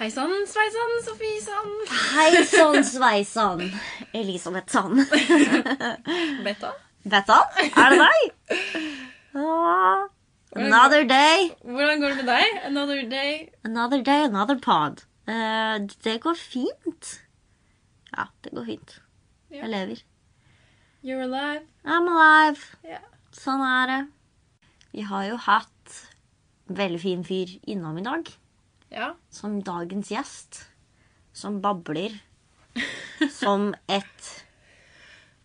Hei sann, sveisann, Sofie sann. Hei sann, sveisann. Elisabeth Sann. Beta. Betta, er det deg? Ah, another day, Hvordan går det med deg? Another day. another day, another pod. Uh, det går fint. Ja, det går fint. Yeah. Jeg lever. You're alive. I'm alive. Yeah. Sånn er det. Vi har jo hatt veldig fin fyr innom i dag. Ja. Som dagens gjest. Som babler. Som et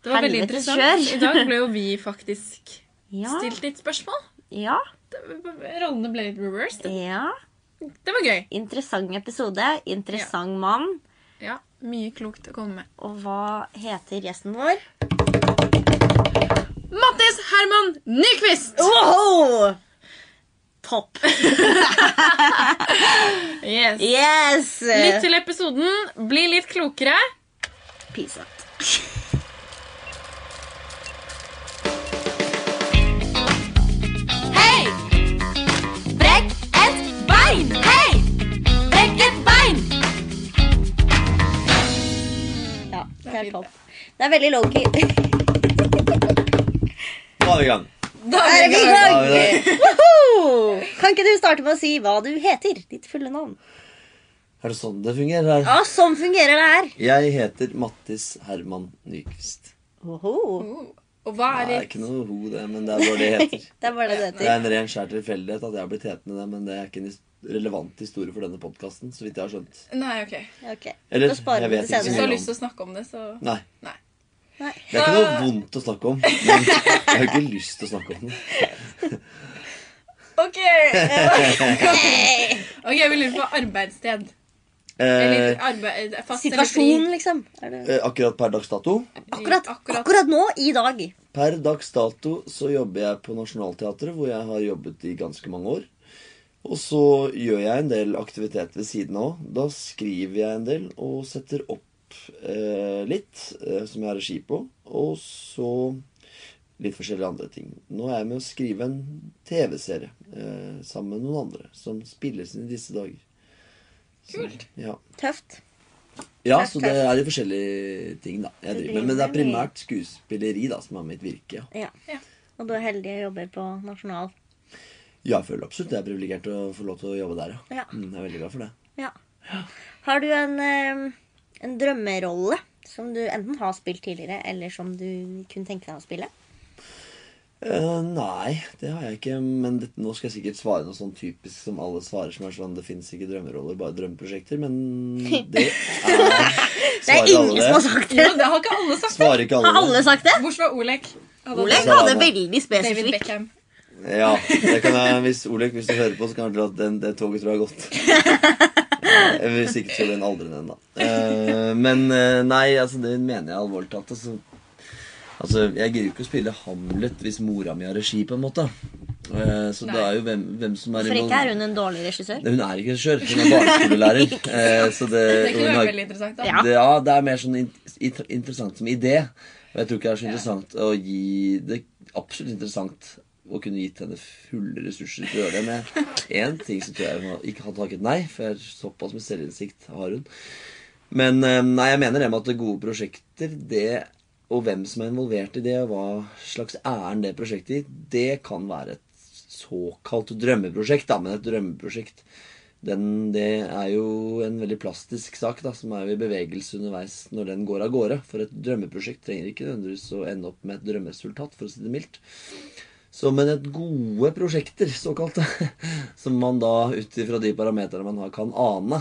Det var veldig Helvetes interessant. kjør. I dag ble jo vi faktisk Ja. stilt litt spørsmål. Ja. Det- Rollene ble litt reversed. ja. Det var gøy. Interessant episode. Interessant mann. Ja, Mye klokt å komme med. Og hva heter gjesten vår? Mattis Herman Nyquist! Wow! Topp. Yes. Yes! Lytt til episoden, bli litt klokere. Peace out. Hei! Brekk et bein! Hei! Brekk et bein! Ja, det er topp. Det er veldig low-key. Nå er vi i gang. Er er vi i gang. er Woohoo! Kan ikke du starte med å si hva du heter? Ditt fulle navn. Er det sånn det fungerer her? Ja, sånn fungerer det her. Jeg heter Mattis Herman Nyquist. Oho. Og hva Det er er det? ikke noe ho, det, men det er bare det heter. Det er bare det det Det er heter. en ren skjær tilfeldighet at jeg har blitt hetende det, men det er ikke en his- relevant historie for denne podkasten, så vidt jeg har skjønt. Nei, ok. Ok, Eller, Da sparer jeg vi vet til ikke Hvis du har lyst til å snakke om det, så Nei. Nei. Nei. Det er ikke noe vondt å snakke om, men jeg har ikke lyst til å snakke om det. OK! Ok, Vi lurer på arbeidssted. Eh, Eller arbeid, fast. Situasjon, liksom. Er det... eh, akkurat per dags dato Akkurat, Akkurat. akkurat nå, i dag. Per dags dato så jobber jeg på Nationaltheatret, hvor jeg har jobbet i ganske mange år. Og så gjør jeg en del aktivitet ved siden av. Da skriver jeg en del og setter opp eh, litt eh, som jeg har regi på. Og så litt forskjellige andre ting. Nå er jeg med å skrive en TV-serie eh, sammen med noen andre som spilles inn i disse dager. Så, Kult. Ja. Tøft. ja, så det er de forskjellige ting da jeg driver med. Men det er primært skuespilleri da som er mitt virke. ja. Ja. Ja. Og du er heldig og jobber på Nasjonal. Ja, jeg føler absolutt jeg er privilegert å få lov til å jobbe der, ja. Ja. Mm, jeg er veldig glad for det. Ja. Har du en, eh, en drømmerolle som du enten har spilt tidligere, eller som du kunne tenke deg å spille? Uh, nei, det har jeg ikke. Men det, nå skal jeg sikkert svare noe sånn typisk som alle svarer, som er sånn Det fins ikke drømmeroller, bare drømmeprosjekter. Men det er Det er ingen som har sagt det. Jo, det har ikke alle sagt. Svarer ikke alle Har alle sagt det? Bortsett fra Olek. Olek hadde veldig spesifikt spesifikk. Ja, det kan jeg, hvis Olek, hvis du hører på, så kan tro at den, det toget tror jeg har gått. Jeg vil sikkert tro den aldri den, da. Eh, men eh, nei, altså, det mener jeg alvorlig talt. Altså, altså, jeg gidder ikke å spille Hamlet hvis mora mi har regi, på en måte. Eh, så det er jo hvem, hvem som er For ikke er hun en dårlig regissør? Hun er ikke regissør, hun er barneskolelærer. Eh, så det, Det kunne hun vært har- veldig interessant. da. Det, ja, det er mer sånn interessant som idé. Og jeg tror ikke det er så interessant å gi Det er absolutt interessant å kunne gitt henne fulle ressurser til å gjøre det. Men én ting så tror jeg hun ikke hadde takket nei, for jeg såpass med selvinnsikt har hun. Men eh, nei, jeg mener det med at gode prosjekter, det og hvem som er involvert i det, og hva slags ærend det prosjektet gir, det kan være et såkalt drømmeprosjekt. Da, men et drømmeprosjekt den, det er jo en veldig plastisk sak da, som er i bevegelse underveis når den går av gårde. For et drømmeprosjekt trenger ikke nødvendigvis å ende opp med et drømmeresultat, for å si det mildt. Så, men et gode prosjekter, såkalte, som man da ut ifra de parameterne man har, kan ane,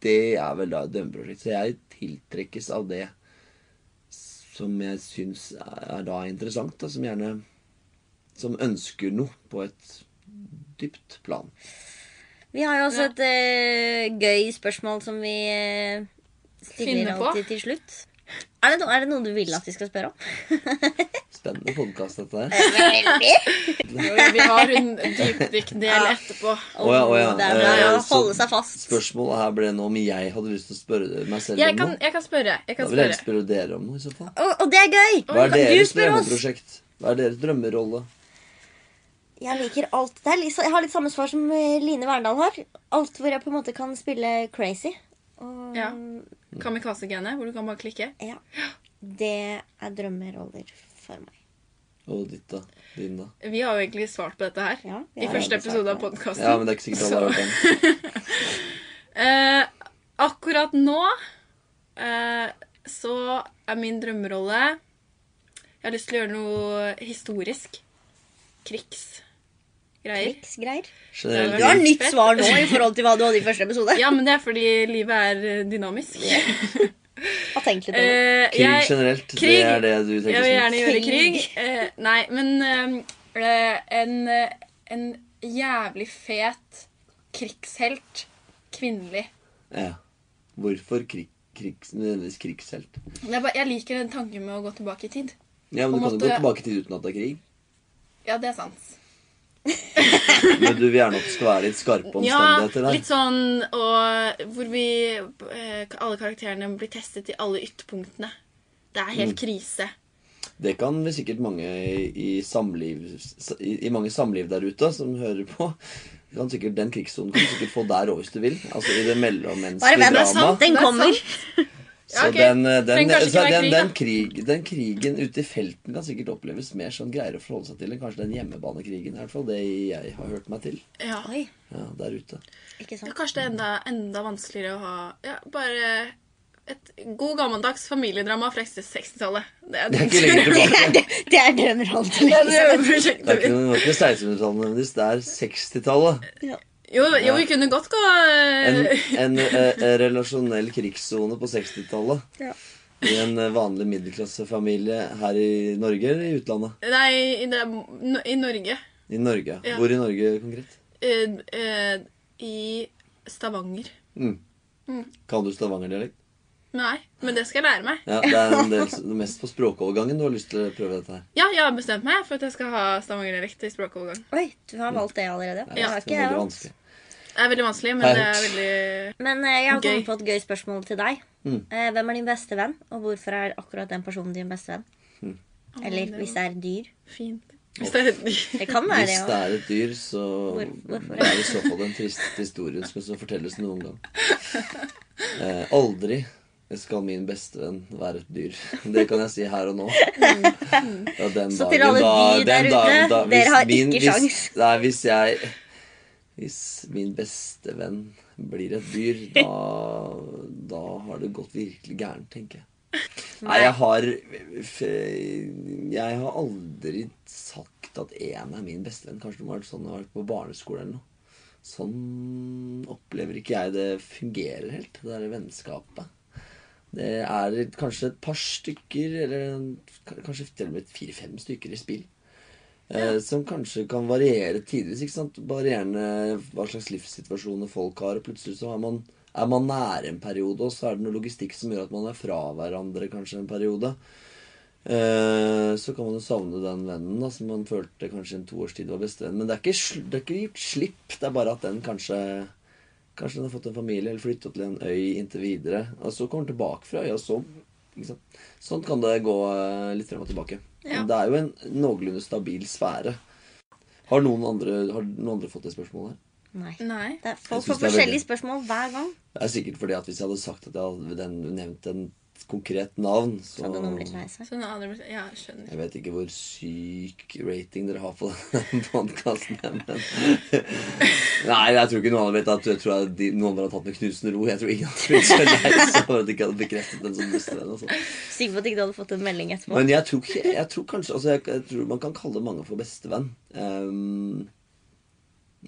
det er vel da et dømmeprosjekt. Så jeg tiltrekkes av det som jeg syns er da interessant, da, som gjerne Som ønsker noe på et dypt plan. Vi har jo også Ja. et uh, gøy spørsmål som vi uh, stiller alltid til slutt. Er det, no, er det noe du vil at vi skal spørre om? Spennende podkast, dette der. Veldig. Jo, Vi har en dypdykkdel etterpå. Å ja, å ja. Det er bra å Eh, holde seg fast. Spørsmålet her ble nå om jeg hadde lyst til å spørre meg selv Jeg om kan, noe. jeg kan spørre. Jeg Da vil jeg spørre. spørre dere om noe, i så fall. Og, og det er gøy! Hva er deres drømmeprosjekt? Hva er deres drømmerolle? Jeg liker alt. Det er litt, jeg har litt samme svar som eh, Line Verndal har. Alt hvor jeg på en måte kan spille crazy. Og Ja. Kamikaze-genet, hvor du kan bare klikke. ja, det er drømmeroller for meg. Og ditt, da? Din, da? Vi har jo egentlig svart på dette her. Ja, I første episode av podkasten. Ja, men det er ikke sikkert alle har hørt den. Eh, akkurat nå eh, så er min drømmerolle Jeg har lyst til å gjøre noe historisk. Krigsgreier. Generelt Du har krig. nytt svar nå i forhold til hva du hadde i første episode. Ja, men det er fordi livet er eh, dynamisk. Hva tenker du på. Eh, Krig generelt, det er det du jeg vil gjerne gjøre krig. Krig. Uh, nei, men uh, en, en jævlig fet krigshelt. Kvinnelig. Ja. Hvorfor krig, krigs, nødvendigvis krigshelt? Jeg, jeg liker den tanken med å gå tilbake i tid. Ja, men På Du kan jo gå tilbake i tid uten at det er krig. Ja, det er sant. Men du vil gjerne at det skal være litt skarpe Ja, omstendigheter der. litt sånn og hvor vi eh, Alle karakterene blir testet i alle ytterpunktene. Det er Mm. helt krise. Det kan vi sikkert mange i, i samliv i, i mange samliv der ute som hører på. Kan sikkert, den krigssonen kan du sikkert få der òg hvis du vil. Altså i det Bare mellommenneskelige vent, det er sant. Den Det er kommer. Så okay. den, eh, den, så den, krig, den, krig, den krigen ute i felten kan sikkert oppleves mer sånn greier å forholde seg til enn kanskje den hjemmebanekrigen. I hvert fall det jeg har hørt meg til Ja. Ja, der ute. ikke Ja, kanskje det er enda, enda vanskeligere å ha ja, bare et god gammeldags familiedrama fra 60-tallet. Det Det er ikke lenger tilbake. Det, det er drømmerollen til Det er Det er ikke, mitt. det var ikke 1600-tallet men det er 60-tallet. Jo, jo, vi kunne godt gå En, eh, en eh, relasjonell krigssone på 60-tallet. Ja. I en eh, vanlig middelklassefamilie her i Norge eller i utlandet? Nei, i, det, i Norge. I Norge. Ja. Hvor i Norge konkret? Eh, eh, I Stavanger. Mm. Mm. Kan du stavangerdialekt? Nei, men det skal jeg lære meg. Ja, det er en del, mest på språkovergangen du har lyst til å prøve dette her. Ja, jeg har bestemt meg for at jeg skal ha stavangerdialekt i språkovergang. Oi, du har valgt det allerede? Det Det er ikke er jeg. Det er veldig vanskelig, men det er veldig veldig Men eh, jeg har kommet på et gøy spørsmål til deg. Mm. Eh, hvem er din beste venn, og hvorfor er akkurat den personen din beste venn? Mm. Eller hvis det er dyr. Fint. Hvis det er et dyr. Det kan være det Hvis det er et dyr, så Hvor- er det i så fall den triste historien som skal fortelles noen gang. Eh, aldri skal min bestevenn være et dyr. Det kan jeg si her og nå. Og den Så dagen til alle da- der ute, da- dere hvis har min- ikke hvis- sjans. Nei, hvis jeg Hvis min beste venn blir et dyr, da, da har det gått virkelig gærent, tenker jeg. Nei, jeg har Jeg har aldri sagt at én er min bestevenn. Kanskje det må ha vært sånn jeg har vært på barneskole eller noe. Sånn opplever ikke jeg det fungerer helt, det derre vennskapet. Det er kanskje et par stykker, eller kanskje til og med fire-fem stykker i spill. Eh, som kanskje kan variere tidvis. ikke sant? Varierende hva slags livssituasjoner folk har. Og plutselig så er man, er man nære en periode, og så er det noe logistikk som gjør at man er fra hverandre kanskje en periode. Eh, så kan man jo savne den vennen da, som man følte kanskje en toårstid var bestevenn. Men det er, ikke, det er ikke gitt slipp. Det er bare at den kanskje Kanskje den har fått en familie eller flytta til en øy inntil videre. Og så kommer den tilbake fra øya, så? Sånn kan det gå eh, litt frem og tilbake. Ja. Men det er jo en noenlunde stabil sfære. Har noen andre, har noen andre fått det spørsmålet her? Nei. Nei. Det er, folk får forskjellige veldig- spørsmål hver gang. Det er sikkert fordi at hvis jeg hadde sagt at jeg hadde den, nevnt en konkret navn, så Så hadde noen blitt lei seg. Ja, jeg skjønner. Jeg vet ikke hvor syk rating dere har på den podkasten, men Nei, jeg tror ikke noen hadde blitt at jeg tror at de, noen hadde tatt med knusende ro. Jeg tror ingen hadde blitt så lei seg for at de ikke hadde bekreftet den som bestevenn. Sikker på at ikke du hadde fått en melding etterpå. Men jeg tror, ikke, jeg tror kanskje altså jeg, jeg tror man kan kalle mange for bestevenn. Um,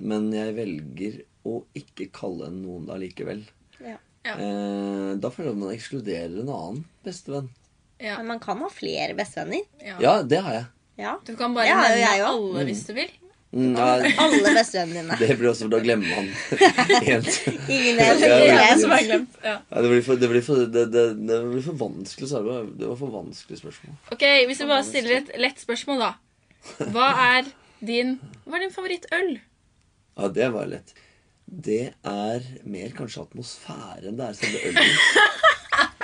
men jeg velger å ikke kalle noen det allikevel. Ja. Ja. Eh, da føler jeg at man ekskluderer en annen bestevenn. Ja. Men man kan ha flere bestevenner. ja. Ja, det har jeg. Ja. Du kan bare Ja, nevne jeg også. alle hvis du vil. Mm, ja, Alle bestevennene dine. det blir også Da glemmer man helt. Ingen er ja, Det er ja. som har glemt. Ja. Ja, det, blir for, det, blir for, det, det, det blir for vanskelig, sa du. Det var for vanskelig spørsmål. Ok, Hvis vi bare stiller et lett spørsmål, da. Hva er din Hva er din favorittøl? Ja, det var lett. Det er mer kanskje atmosfære enn det er selve ølen.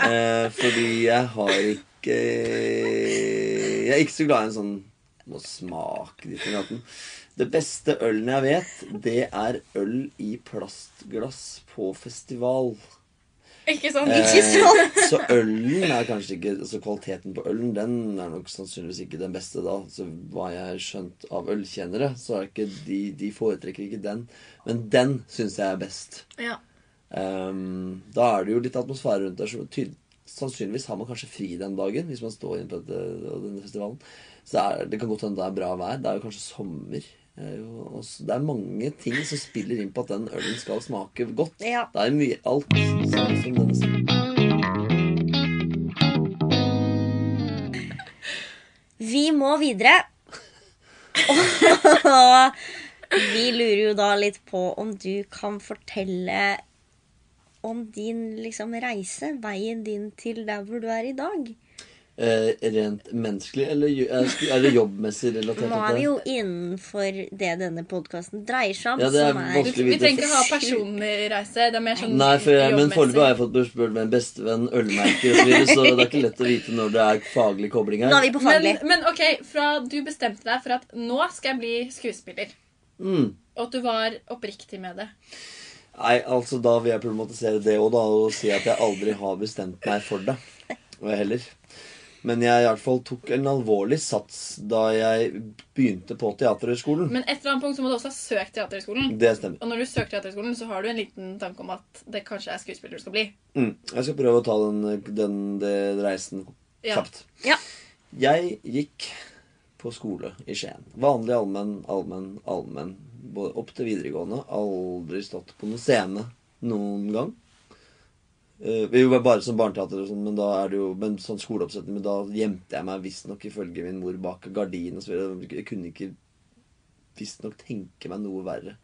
Eh, fordi jeg har ikke Jeg er ikke så glad i en sånn må smake ditt i natten. Det beste ølen jeg vet, det er øl i plastglass på festival. Ikke sant? Eh, så ølen er kanskje ikke Altså kvaliteten på ølen, den er nok sannsynligvis ikke den beste da. Så hva jeg har skjønt av ølkjennere, så er ikke de De foretrekker ikke den. Men den syns jeg er best. Ja. Um, da er det jo litt atmosfære rundt der. Så sannsynligvis har man kanskje fri den dagen hvis man står inne på dette, denne festivalen. Så er, det kan godt hende det er bra vær. Det er jo kanskje sommer. Det er, jo også, det er mange ting som spiller inn på at den ølen skal smake godt. Ja. Det er mye alt som, som denne. Vi må videre. Vi lurer jo da litt på om du kan fortelle om din liksom, reise, veien din til der hvor du er i dag. Eh, rent menneskelig eller er det jobbmessig relatert? Nå er vi jo innenfor det denne podkasten dreier seg om. Ja, det er som er. Vi trenger ikke ha personlig reise. Det er mer sånn Nei, for jeg, men foreløpig har jeg fått spørsmål med en bestevenn, ølmerker osv., så, så det er ikke lett å vite når det er faglig kobling her. Nå er vi på faglig. men, men ok, fra du bestemte deg for at nå skal jeg bli skuespiller, Mm. og at du var oppriktig med det Nei, altså da vil jeg problematisere det òg, da, og si at jeg aldri har bestemt meg for det. Og jeg heller. Men jeg i hvert fall tok en alvorlig sats da jeg begynte på Teaterhøgskolen. Men et eller annet punkt så må du også ha søkt Teaterhøgskolen. Det stemmer. Og når du søker Teaterhøgskolen, så har du en liten tanke om at det kanskje er skuespiller du skal bli. Mm. Jeg skal prøve å ta den, den, den reisen Ja. kjapt. Ja. Jeg gikk på skole i Skien. Vanlig allmenn, allmenn, allmenn. Både Opp til videregående. Aldri stått på noen scene noen gang. Eh, vi var bare som barneteater, og sånn, men da er det jo men sånn skoleoppsetning. Men da gjemte jeg meg visstnok ifølge min mor bak gardin osv. Jeg kunne ikke visstnok tenke meg noe verre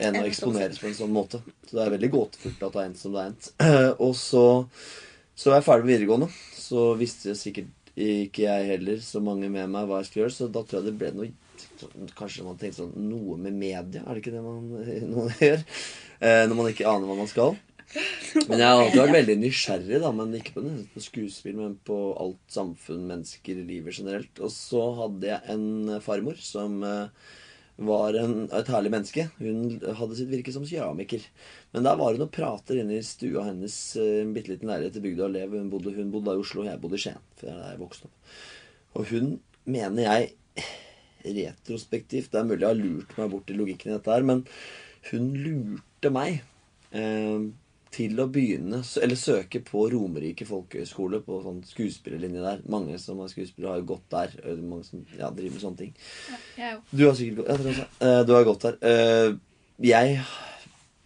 enn å eksponeres på en sånn måte. Så det er veldig gåtefullt at det er endt som det er endt. Og så, så var jeg ferdig med videregående. Så visste jeg sikkert ikke jeg heller, så mange med meg, hva jeg skulle gjøre. Så da tror jeg det ble noe Kanskje man tenkte sånn Noe med media? Er det ikke det man noen gjør? Eh, når man ikke aner hva man skal. Men jeg har alltid vært veldig nysgjerrig, da, men ikke på, på skuespill, men på alt samfunn, mennesker, livet generelt. Og så hadde jeg en farmor som eh, var en, et herlig menneske. Hun hadde sitt virke som keramiker. Men der var hun og prater inne i stua hennes, eh, en bitte liten leilighet i bygda Lev. Hun bodde, hun bodde i Oslo, og jeg bodde i Skien. For det er der jeg opp. Og hun mener jeg retrospektivt Det er mulig jeg har lurt meg bort i logikken i dette her, men hun lurte meg eh, til å begynne Eller søke på Romerike folkehøgskole, på sånn skuespillerlinje der. Mange som er skuespillere, har jo gått der. Mange som ja, driver med sånne ting. Du har sikkert ja. Eh, du har gått der. Eh, jeg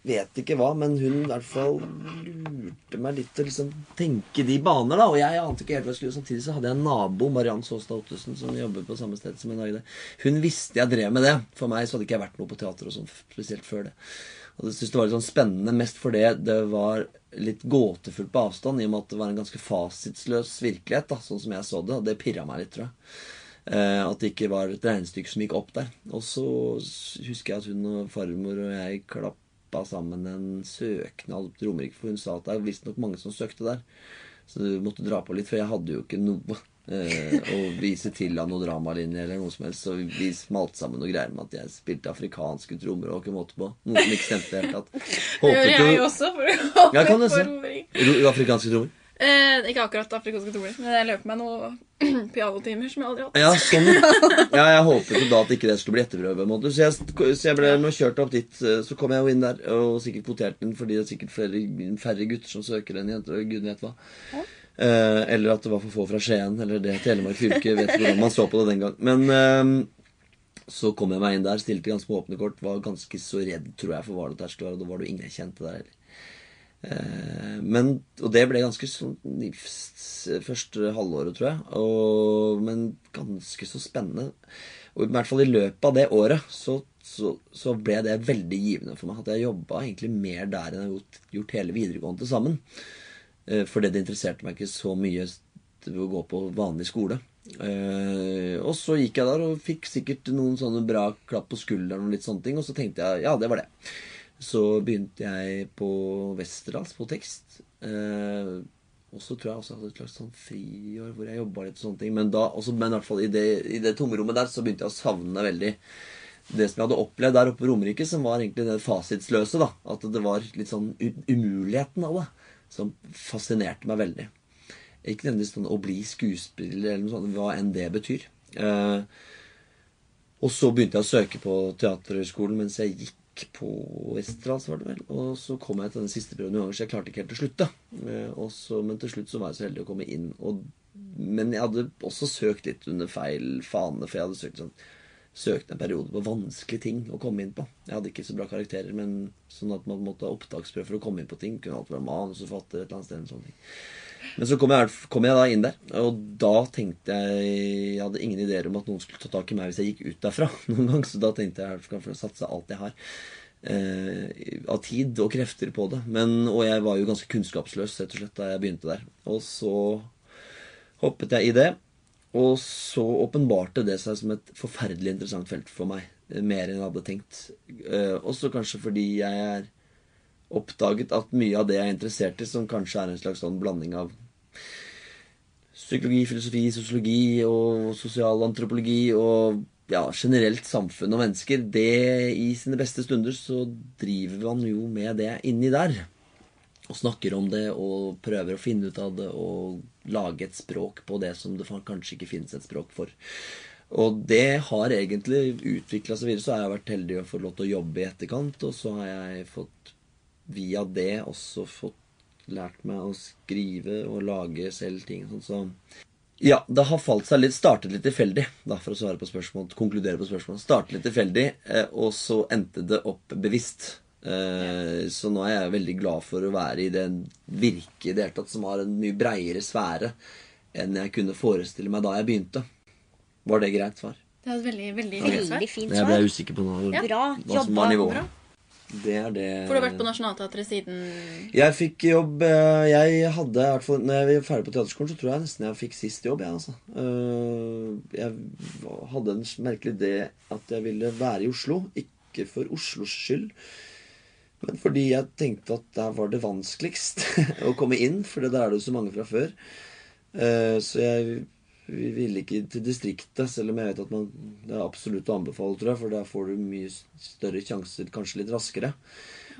vet ikke hva, men hun i hvert fall lurte meg litt til å liksom tenke de baner, da. Og jeg ante ikke helt hva jeg skulle. Samtidig så hadde jeg en nabo, Mariann Saastad Ottesen, som jobber på samme sted som en dag. Hun visste jeg drev med det. For meg så hadde ikke jeg vært noe på teater og sånn spesielt før det. Og jeg syntes det var litt sånn spennende, mest fordi det var litt gåtefullt på avstand, i og med at det var en ganske fasitsløs virkelighet, da, sånn som jeg så det. Og det pirra meg litt, tror jeg. Eh, at det ikke var et regnestykke som gikk opp der. Og så husker jeg at hun og farmor og jeg klappa sammen en søknad til Romerike, for hun sa at det er visstnok mange som søkte der. Så du måtte dra på litt, for jeg hadde jo ikke noe eh, å vise til av noen dramalinjer eller noe som helst. Så vi smalt sammen noe greier med at jeg spilte afrikanske trommer og ikke måte på. Noe som ikke stemte helt. det hele. Det gjør jeg også. For å Ja, kan Afrikanske trommer? Eh, ikke akkurat afrikanske trommer, men jeg løper meg noen pianotimer som jeg aldri har hatt. Ja, sånn. Ja, jeg håpet jo da at ikke det skulle bli etterprøve. Så jeg, så jeg ble nå kjørt opp dit. eh, Så kom jeg jo inn der og sikkert kvotert den fordi det er sikkert flere, færre gutter som søker enn jenter. og Gud vet hva. Eh, eller at det var for få fra Skien, eller det Telemark fylke. Vet ikke hvordan man så på det den gang. Men eh, så kom jeg meg inn der, stilte ganske på åpne kort. Var ganske så redd, tror jeg, for hva det der skulle være. Og da var det jo ingen jeg kjente der heller. Eh, men, og det ble ganske sånn i første halvåret, tror jeg. Og, men ganske så spennende. Og i hvert fall i løpet av det året så, så, så ble det veldig givende for meg. At jeg jobba egentlig mer der enn jeg har gjort, gjort hele videregående til sammen. Eh, fordi det interesserte meg ikke så mye å gå på vanlig skole. Eh, og så gikk jeg der og fikk sikkert noen sånne bra klapp på skulderen og litt sånne ting. Og så tenkte jeg ja, det var det. Så begynte jeg på Westerdals på tekst. Eh, Og så tror jeg også jeg hadde et slags sånn friår hvor jeg jobba litt og sånne ting. Men da, også, men i hvert fall i det, i det tomrommet der så begynte jeg å savne veldig det som jeg hadde opplevd der oppe på Romerike, som var egentlig det fasitsløse. da, At det var litt sånn umuligheten av det som fascinerte meg veldig. Ikke nødvendigvis sånn å bli skuespiller eller noe sånt, hva enn det betyr. Eh, og så begynte jeg å søke på Teaterhøgskolen mens jeg gikk på Westerdals, var det vel. Og så kom jeg til den siste prøven noen ganger, så jeg klarte ikke helt til slutt. da. Eh, så, men til slutt så var jeg så heldig å komme inn. Og, men jeg hadde også søkt litt under feil fane, for jeg hadde søkt sånn søkte en periode på vanskelige ting å komme inn på. Jeg hadde ikke så bra karakterer, men sånn at man måtte ha opptaksprøve for å komme inn på ting. Kunne alt være manusforfatter et eller annet sted. eller sånne ting. Men så kom jeg, kom jeg da inn der, og da tenkte jeg Jeg hadde ingen ideer om at noen skulle ta tak i meg hvis jeg gikk ut derfra noen gang, så da tenkte jeg at jeg kan satse alt jeg har eh, av tid og krefter på det. Men, og jeg var jo ganske kunnskapsløs rett og slett da jeg begynte der. Og så hoppet jeg i det. Og så åpenbarte det seg som et forferdelig interessant felt for meg. eh, Mer enn jeg hadde tenkt. Eh, Også kanskje fordi jeg er oppdaget at mye av det jeg er interessert i, som kanskje er en slags sånn blanding av psykologi, filosofi, sosiologi og sosialantropologi og ja, generelt samfunn og mennesker, det i sine beste stunder så driver man jo med det inni der. Og snakker om det og prøver å finne ut av det og lage et språk på det som det kanskje ikke finnes et språk for. Og det har egentlig utvikla seg videre. Så har jeg vært heldig å få lov til å jobbe i etterkant, og så har jeg fått via det også fått lært meg å skrive og lage selv ting. Sånn, så ja, det har falt seg litt Startet litt tilfeldig, da, for å svare på spørsmål, konkludere på spørsmål. Startet litt tilfeldig, eh, og så endte det opp bevisst. Eh, Så nå er jeg veldig glad for å være i det virke i det hele tatt, som har en mye breiere sfære enn jeg kunne forestille meg da jeg begynte. Var det greit svar? Det er et veldig, veldig fint svar. Veldig fint Jeg ble usikker på noe. Bra hva som var nivået. Bra. Det er det For du har vært på Nationaltheatret siden Jeg fikk jobb eh, Jeg hadde i hvert fall Når jeg var ferdig på teaterskolen, så tror jeg nesten jeg fikk sist jobb. Jeg, altså. Eh, jeg hadde en merkelig idé at jeg ville være i Oslo. Ikke for Oslos skyld, men fordi jeg tenkte at der var det vanskeligst å komme inn. For der er det jo så mange fra før. Eh, Så jeg ville ikke til distriktet, selv om jeg vet at man, det er absolutt å anbefale, tror jeg. For der får du mye større sjanser, kanskje litt raskere.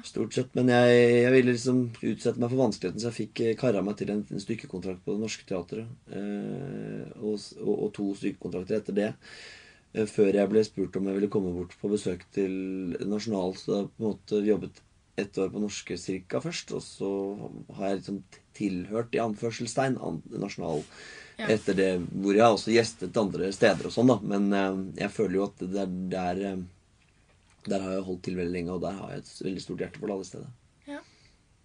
Stort sett. Men jeg, jeg ville liksom utsette meg for vanskeligheten, så jeg fikk eh, kara meg til en, en stykkekontrakt på Det Norske Teatret. Eh, og, og, og to stykkekontrakter etter det. Før jeg ble spurt om jeg ville komme bort på besøk til Nasjonal. Så jeg på en måte jobbet ett år på Norske cirka først. Og så har jeg liksom tilhørt, i anførselstegn, an, Nasjonal Ja. etter det. Hvor jeg har også gjestet andre steder og sånn, da. Men eh, jeg føler jo at det er der eh, Der har jeg holdt til veldig lenge, og der har jeg et veldig stort hjerte for det alle steder. Ja.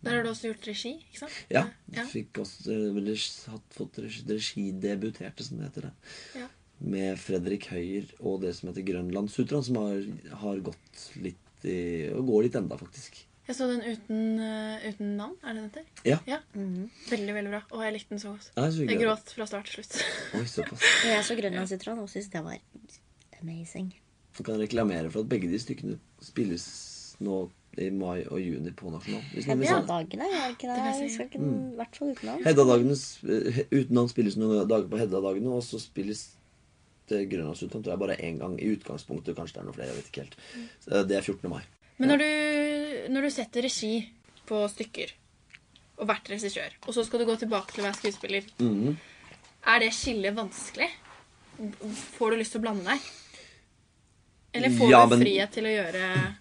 Der har du også gjort regi, ikke sant? Ja. Ja. Fikk også eh, hatt, fått regi- regidebuterte, som det heter. det. Ja. Med Fredrik Høyer og det som heter Grønlandssutraen, som har, har gått litt i Og går litt enda, faktisk. Jeg så den uten, uh, uten navn. Er det den heter? Ja. Ja. Veldig, veldig bra. Og jeg likte den så godt. Ja, så Jeg gråt fra start til slutt. Oi, såpass. Og jeg så Grønlandssitron og syntes det var amazing. Du kan reklamere for at begge de stykkene spilles nå i mai og juni på Nasjonal. Noen. Hedda-dagene, er ikke det? Det jeg. Skal ikke, I hvert fall utenlands. Hedda-dagene eh, utenlands spilles noen dager på Hedda-dagene, og så spilles det Grønlandsutland tror jeg bare én gang i utgangspunktet. Kanskje det er noe flere, jeg vet ikke helt. Så Det er 14. mai. Men når du, når du setter regi på stykker, og vært regissør, og så skal du gå tilbake til å være skuespiller, Mhm. er det skillet vanskelig? Får du lyst til å blande deg? Eller får Ja, du men- frihet til å gjøre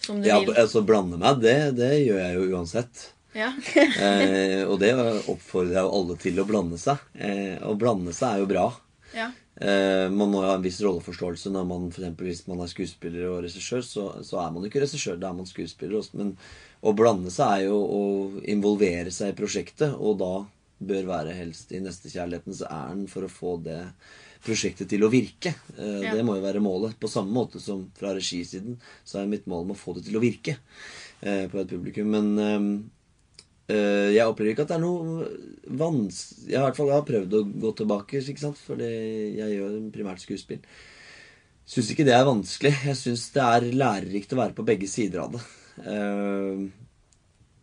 som du Ja, vil? altså blande meg, det, det gjør jeg jo uansett. Ja. Eh, og det oppfordrer jeg jo alle til å blande seg. Eh, å blande seg er jo bra. ja. Eh, man må jo ha en viss rolleforståelse når man for eksempel, hvis man er skuespiller og regissør, så, så er man ikke regissør, da er man skuespiller. Også. Men å blande seg er jo å involvere seg i prosjektet, og da bør være helst i nestekjærlighetens ærend for å få det prosjektet til å virke. Eh, Ja. Det må jo være målet. På samme måte som fra regisiden så er mitt mål med å få det til å virke eh, på et publikum. Men eh, Eh, jeg opplever ikke at det er noe vanskelig Jeg har i hvert fall prøvd å gå tilbake, ikke sant? fordi jeg gjør primært skuespill. Syns ikke det er vanskelig. Jeg syns det er lærerikt å være på begge sider av det. Eh,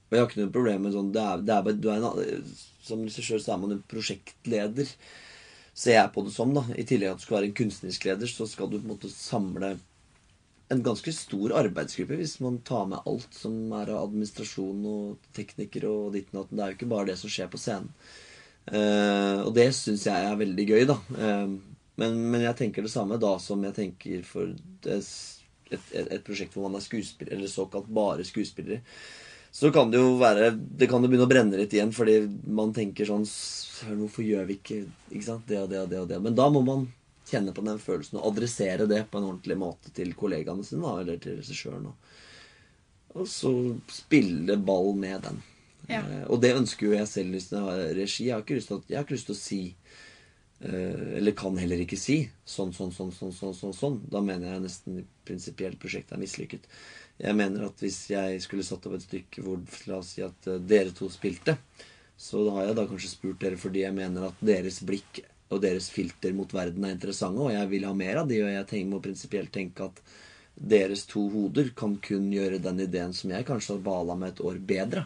Og jeg har ikke noe problem med sånn det er, det er, du er en, Som regissør så er man en prosjektleder, ser jeg på det som. da I tillegg at du skal være en kunstnerisk leder, så skal du på en måte samle en ganske stor arbeidsgruppe hvis man tar med alt som er av administrasjon og teknikere og ditt og datten. Det er jo ikke bare det som skjer på scenen. Uh, og det syns jeg er veldig gøy, da. Uh, men, men jeg tenker det samme da som jeg tenker for et, et, et prosjekt hvor man er skuespiller, eller såkalt bare skuespillere. Så kan det jo være Det kan jo begynne å brenne litt igjen, fordi man tenker sånn Hvorfor gjør vi ikke, ikke sant, det og det og det og det? Men da må man kjenne på den følelsen og adressere det på en ordentlig måte til kollegaene sine, eller til regissøren. Og, og så spille ball med den. Ja. Eh, og det ønsker jo jeg selv hvis jeg har regi. Jeg har ikke lyst til, at, ikke lyst til å si eh, Eller kan heller ikke si sånn, sånn, sånn, sånn, sånn, sånn, sånn. Da mener jeg nesten prinsipielt prosjektet er mislykket. Jeg mener at hvis jeg skulle satt opp et stykke hvor La oss si at eh, dere to spilte, så har jeg da kanskje spurt dere fordi jeg mener at deres blikk og deres filter mot verden er interessante, og jeg vil ha mer av de, og jeg tenker, må prinsipielt tenke at deres to hoder kan kun gjøre den ideen som jeg kanskje har bala med et år bedre.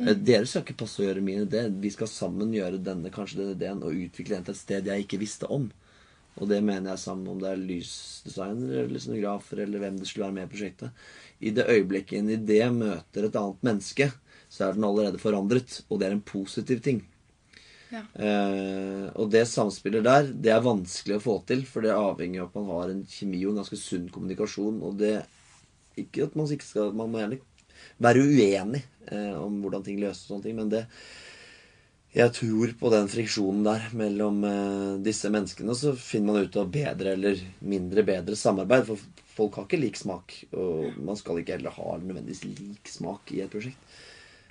Mm. Dere skal ikke passe å gjøre min idé. Vi skal sammen gjøre denne kanskje denne ideen og utvikle den til et sted jeg ikke visste om. Og det mener jeg sammen om det er lysdesigner eller scenografer eller hvem det skulle være med i prosjektet. I det øyeblikket en idé møter et annet menneske, så er den allerede forandret. Og det er en positiv ting. Ja. Eh, og det samspillet der, det er vanskelig å få til, for det avhenger av at man har en kjemi og en ganske sunn kommunikasjon. Og det Ikke at man ikke skal Man må gjerne være uenig eh, om hvordan ting løses og sånne ting, men det jeg tror på den friksjonen der mellom eh, disse menneskene. Så finner man ut av bedre eller mindre bedre samarbeid. For folk har ikke lik smak. Og man skal ikke heller ha nødvendigvis lik smak i et prosjekt.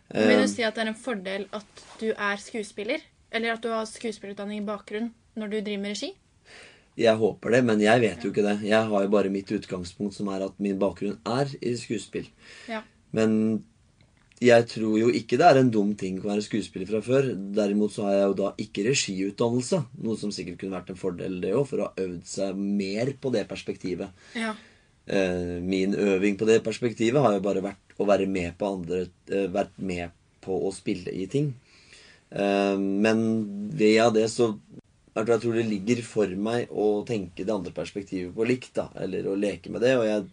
Vil Eh, du si at det er en fordel at du er skuespiller? Eller at du har skuespillerutdanning i bakgrunn når du driver med regi? Jeg håper det, men jeg vet jo ikke det. Jeg har jo bare mitt utgangspunkt, som er at min bakgrunn er i skuespill. Ja. Men jeg tror jo ikke det er en dum ting å være skuespiller fra før. Derimot så har jeg jo da ikke regiutdannelse, noe som sikkert kunne vært en fordel det òg, for å ha øvd seg mer på det perspektivet. Ja. Eh, min øving på det perspektivet har jo bare vært å være med på andre eh, Vært med på å spille i ting. Eh, men via det så jeg tror- det ligger for meg å tenke det andre perspektivet på likt, da. Eller å leke med det. Og jeg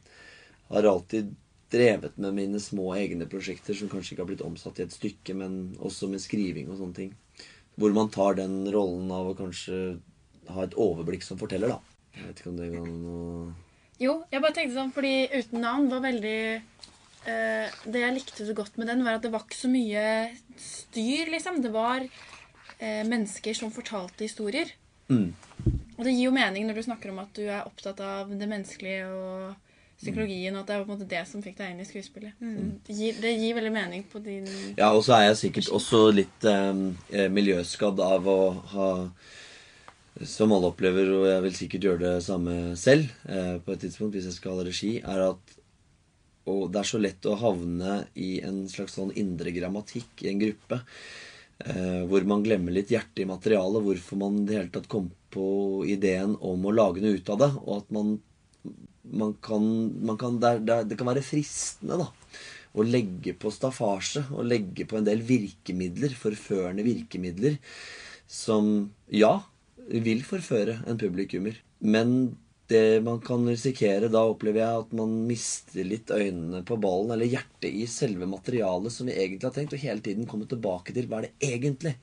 har alltid drevet med mine små egne prosjekter som kanskje ikke har blitt omsatt i et stykke, men også med skriving og sånne ting. Hvor man tar den rollen av å kanskje ha et overblikk som forteller, da. Jeg vet ikke om det går an å Jo, jeg bare tenkte sånn, fordi Uten navn var veldig Det jeg likte så godt med den, var at det var ikke så mye styr, liksom. Det var eh, mennesker som fortalte historier. Mm. Og det gir jo mening når du snakker om at du er opptatt av det menneskelige og psykologien, og at det er på en måte det som fikk deg inn i skuespillet. Mm. Det, gir, det gir veldig mening på din Ja, og så er jeg sikkert også litt eh, miljøskadd av å ha Som alle opplever, og jeg vil sikkert gjøre det samme selv eh, på et tidspunkt hvis jeg skal ha regi, er at Og det er så lett å havne i en slags sånn indre grammatikk i en gruppe. Eh, hvor man glemmer litt hjertet i materialet. Hvorfor man i det hele tatt kom på ideen om å lage noe ut av det. Og at man, man kan, man kan det, det, det kan være fristende, da å legge på staffasje og legge på en del virkemidler, forførende virkemidler, som ja, vil forføre en publikummer. Men det man kan risikere da, opplever jeg at man mister litt øynene på ballen, eller hjertet i selve materialet som vi egentlig har tenkt, og hele tiden komme tilbake til hva er det egentlig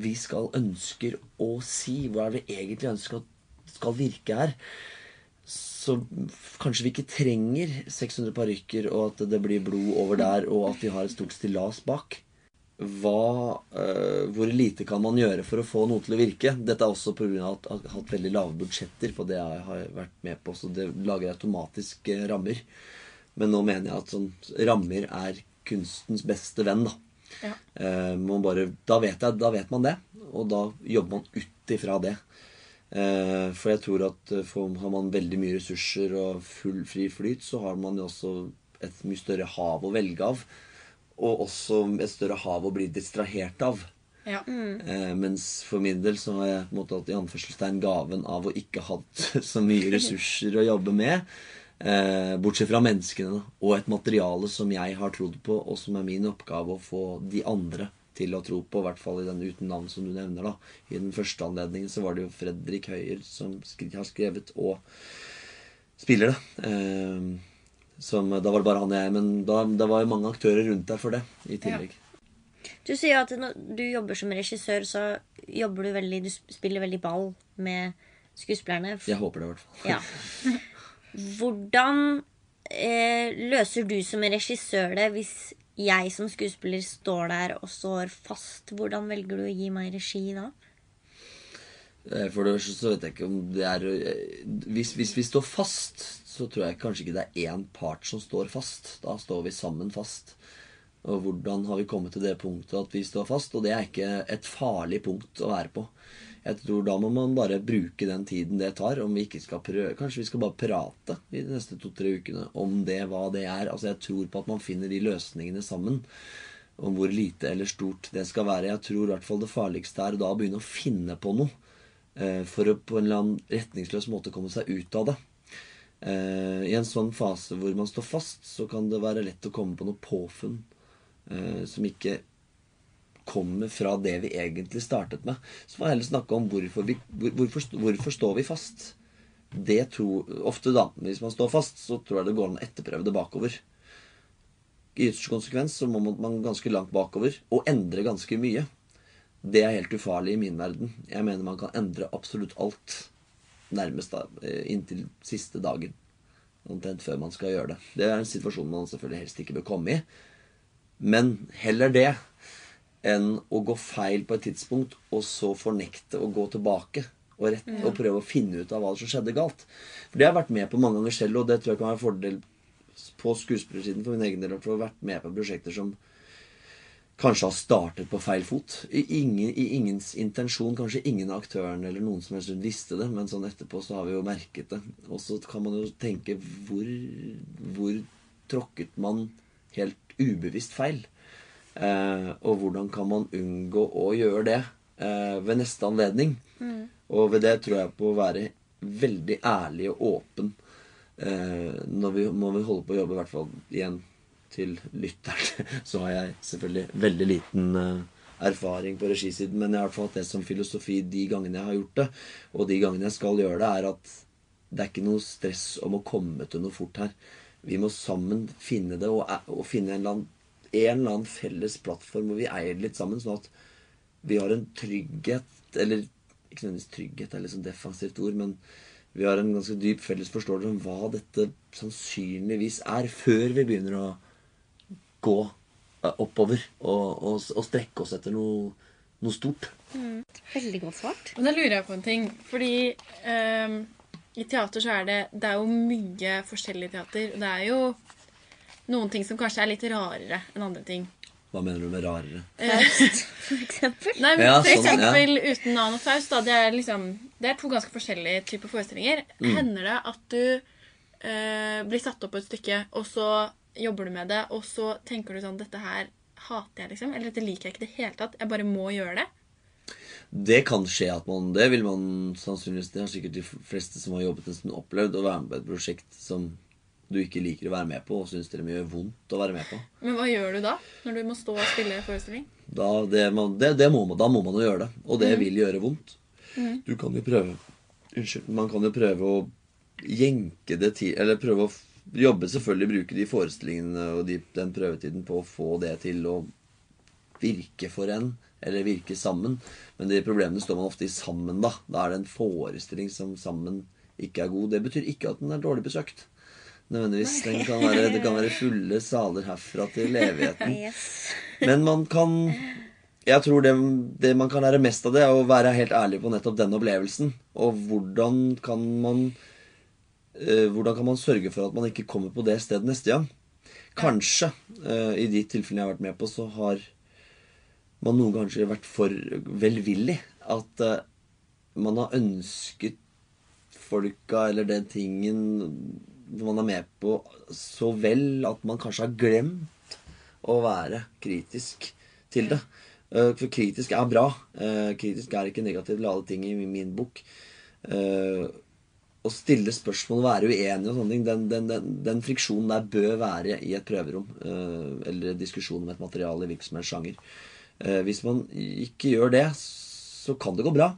vi skal ønsker å si? Hva er det vi egentlig ønsker skal virke her? så kanskje vi ikke trenger 600 parykker, og at det blir blod over der, og at vi har et stort stillas bak. Hva, øh, hvor lite kan man gjøre for å få noe til å virke? Dette er også pga. at jeg har hatt veldig lave budsjetter på det jeg har vært med på, så det lager automatisk eh, rammer. Men nå mener jeg at sånn, rammer er kunstens beste venn, da. Ja. Eh, man bare, da, vet jeg, da vet man det, og da jobber man ut ifra det. Eh, for jeg tror at eh, for, har man veldig mye ressurser og full fri flyt, så har man jo også et mye større hav å velge av. Og også et større hav å bli distrahert av. Ja. Eh, mens for min del så har jeg på en måte hatt i anførselstegn gaven av å ikke hatt så mye ressurser å jobbe med. Eh, bortsett fra menneskene, da. Og et materiale som jeg har trodd på, og som er min oppgave å få de andre til å tro på. I hvert fall i den uten navn som du nevner. da. I den første anledningen så var det jo Fredrik Høyer som skri har skrevet og spiller det. Eh, som, da var det bare han og jeg, men da, det var jo mange aktører rundt der for det i tillegg. Du sier at når du jobber som regissør, så jobber du veldig Du spiller veldig ball med skuespillerne. Jeg håper det, i hvert fall. Ja. Hvordan eh, løser du som regissør det hvis jeg som skuespiller står der og står fast? Hvordan velger du å gi meg regi da? Eh, For det første så vet jeg ikke om det er eh, hvis, hvis vi står fast, så tror jeg kanskje ikke det er én part som står fast. Da står vi sammen fast. Og hvordan har vi kommet til det punktet at vi står fast? Og det er ikke et farlig punkt å være på. Jeg tror Da må man bare bruke den tiden det tar. Om vi ikke skal prøve Kanskje vi skal bare prate de neste to-tre ukene om det, hva det er. Altså Jeg tror på at man finner de løsningene sammen. Om hvor lite eller stort det skal være. Jeg tror i hvert fall det farligste er da å begynne å finne på noe. eh, For å på en eller annen retningsløs måte komme seg ut av det. Eh, I en sånn fase hvor man står fast, så kan det være lett å komme på noe påfunn eh, som ikke kommer fra det vi egentlig startet med. Så får jeg heller snakke om hvorfor, vi, hvor, hvorfor, hvorfor står vi fast. Det tror, Ofte, da, hvis man står fast, så tror jeg det går an å etterprøve det bakover. I ytterste konsekvens så må man ganske langt bakover og endre ganske mye. Det er helt ufarlig i min verden. Jeg mener man kan endre absolutt alt nærmest da, eh, inntil siste dagen. Omtrent før man skal gjøre det. Det er en situasjon man selvfølgelig helst ikke bør komme i. Men heller det enn å gå feil på et tidspunkt og så fornekte å gå tilbake og, rett, og prøve å finne ut av hva som skjedde galt. For det har jeg vært med på mange ganger selv, og det tror jeg kan være en fordel på skuespillersiden for min egen del. For å ha vært med på prosjekter som kanskje har startet på feil fot. I, ingen, I ingens intensjon. Kanskje ingen av aktørene eller noen som helst visste det, men sånn etterpå så har vi jo merket det. Og så kan man jo tenke hvor, hvor tråkket man helt ubevisst feil? Eh, og hvordan kan man unngå å gjøre det eh, ved neste anledning? Og ved det tror jeg på å være veldig ærlig og åpen eh, når, vi, når vi holder på å jobbe, i hvert fall igjen til lytteren, så har jeg selvfølgelig veldig liten eh, erfaring på regisiden, men jeg har i hvert fall hatt det som filosofi de gangene jeg har gjort det, og de gangene jeg skal gjøre det, er at det er ikke noe stress om å komme til noe fort her. Vi må sammen finne det, og, og finne en eller, annen, en eller annen felles plattform hvor vi eier det litt sammen, sånn at vi har en trygghet, eller ikke nødvendigvis trygghet er litt sånn defensivt ord, men vi har en ganske dyp felles forståelse om hva dette sannsynligvis er, før vi begynner å gå eh, oppover og, og, og strekke oss etter noe, noe stort. Veldig godt svart. Men da lurer jeg på en ting. Fordi um, i teater så er det Det er jo mye forskjellig teater. Og det er jo noen ting som kanskje er litt rarere enn andre ting. Hva mener du med rarere? Faust, For eksempel. Nei, men Ja, For sånn, eksempel Uten navn og Faust. Da, det, er liksom, det er to ganske forskjellige typer forestillinger. Mm. Hender det at du uh, blir satt opp på et stykke, og så jobber du med det, og så tenker du sånn Dette her hater jeg, liksom. Eller dette liker jeg ikke i det hele tatt. Jeg bare må gjøre det. Det kan skje at man Det vil man sannsynligvis Det har sikkert de fleste som har jobbet en stund, opplevd. Å være med på et prosjekt som du ikke liker å være med på, og syns det gjør vondt å være med på. Men hva gjør du da? Når du må stå og spille forestilling? Da, det, man, det, det må man, da må man jo gjøre det. Og det vil gjøre vondt. Du kan jo prøve Unnskyld. Man kan jo prøve å jenke det til Eller prøve å jobbe, selvfølgelig bruke de forestillingene og de, den prøvetiden på å få det til å virke for en, eller virke sammen. Men de problemene står man ofte i sammen, da. Da er det en forestilling som sammen ikke er god. Det betyr ikke at den er dårlig besøkt. Nødvendigvis. Den kan være, det kan være fulle saler herfra til evigheten. Men man kan Jeg tror det, det man kan lære mest av det, er å være helt ærlig på nettopp den opplevelsen. Og hvordan kan man Hvordan kan man sørge for at man ikke kommer på det stedet neste gang? Kanskje, eh, i de tilfellene jeg har vært med på, så har man noen kanskje vært for velvillig. At eh, man har ønsket folka eller den tingen man er med på, så vel at man kanskje har glemt å være kritisk til det. Eh, For kritisk er bra. Eh, Kritisk er ikke negativt til alle ting i min bok. Å stille spørsmål og være uenig og sånne ting, den, den, den, den friksjonen der bør være i et prøverom. uh, eller diskusjon om et materiale i hvilken som helst sjanger. Uh, hvis man ikke gjør det, så kan det gå bra.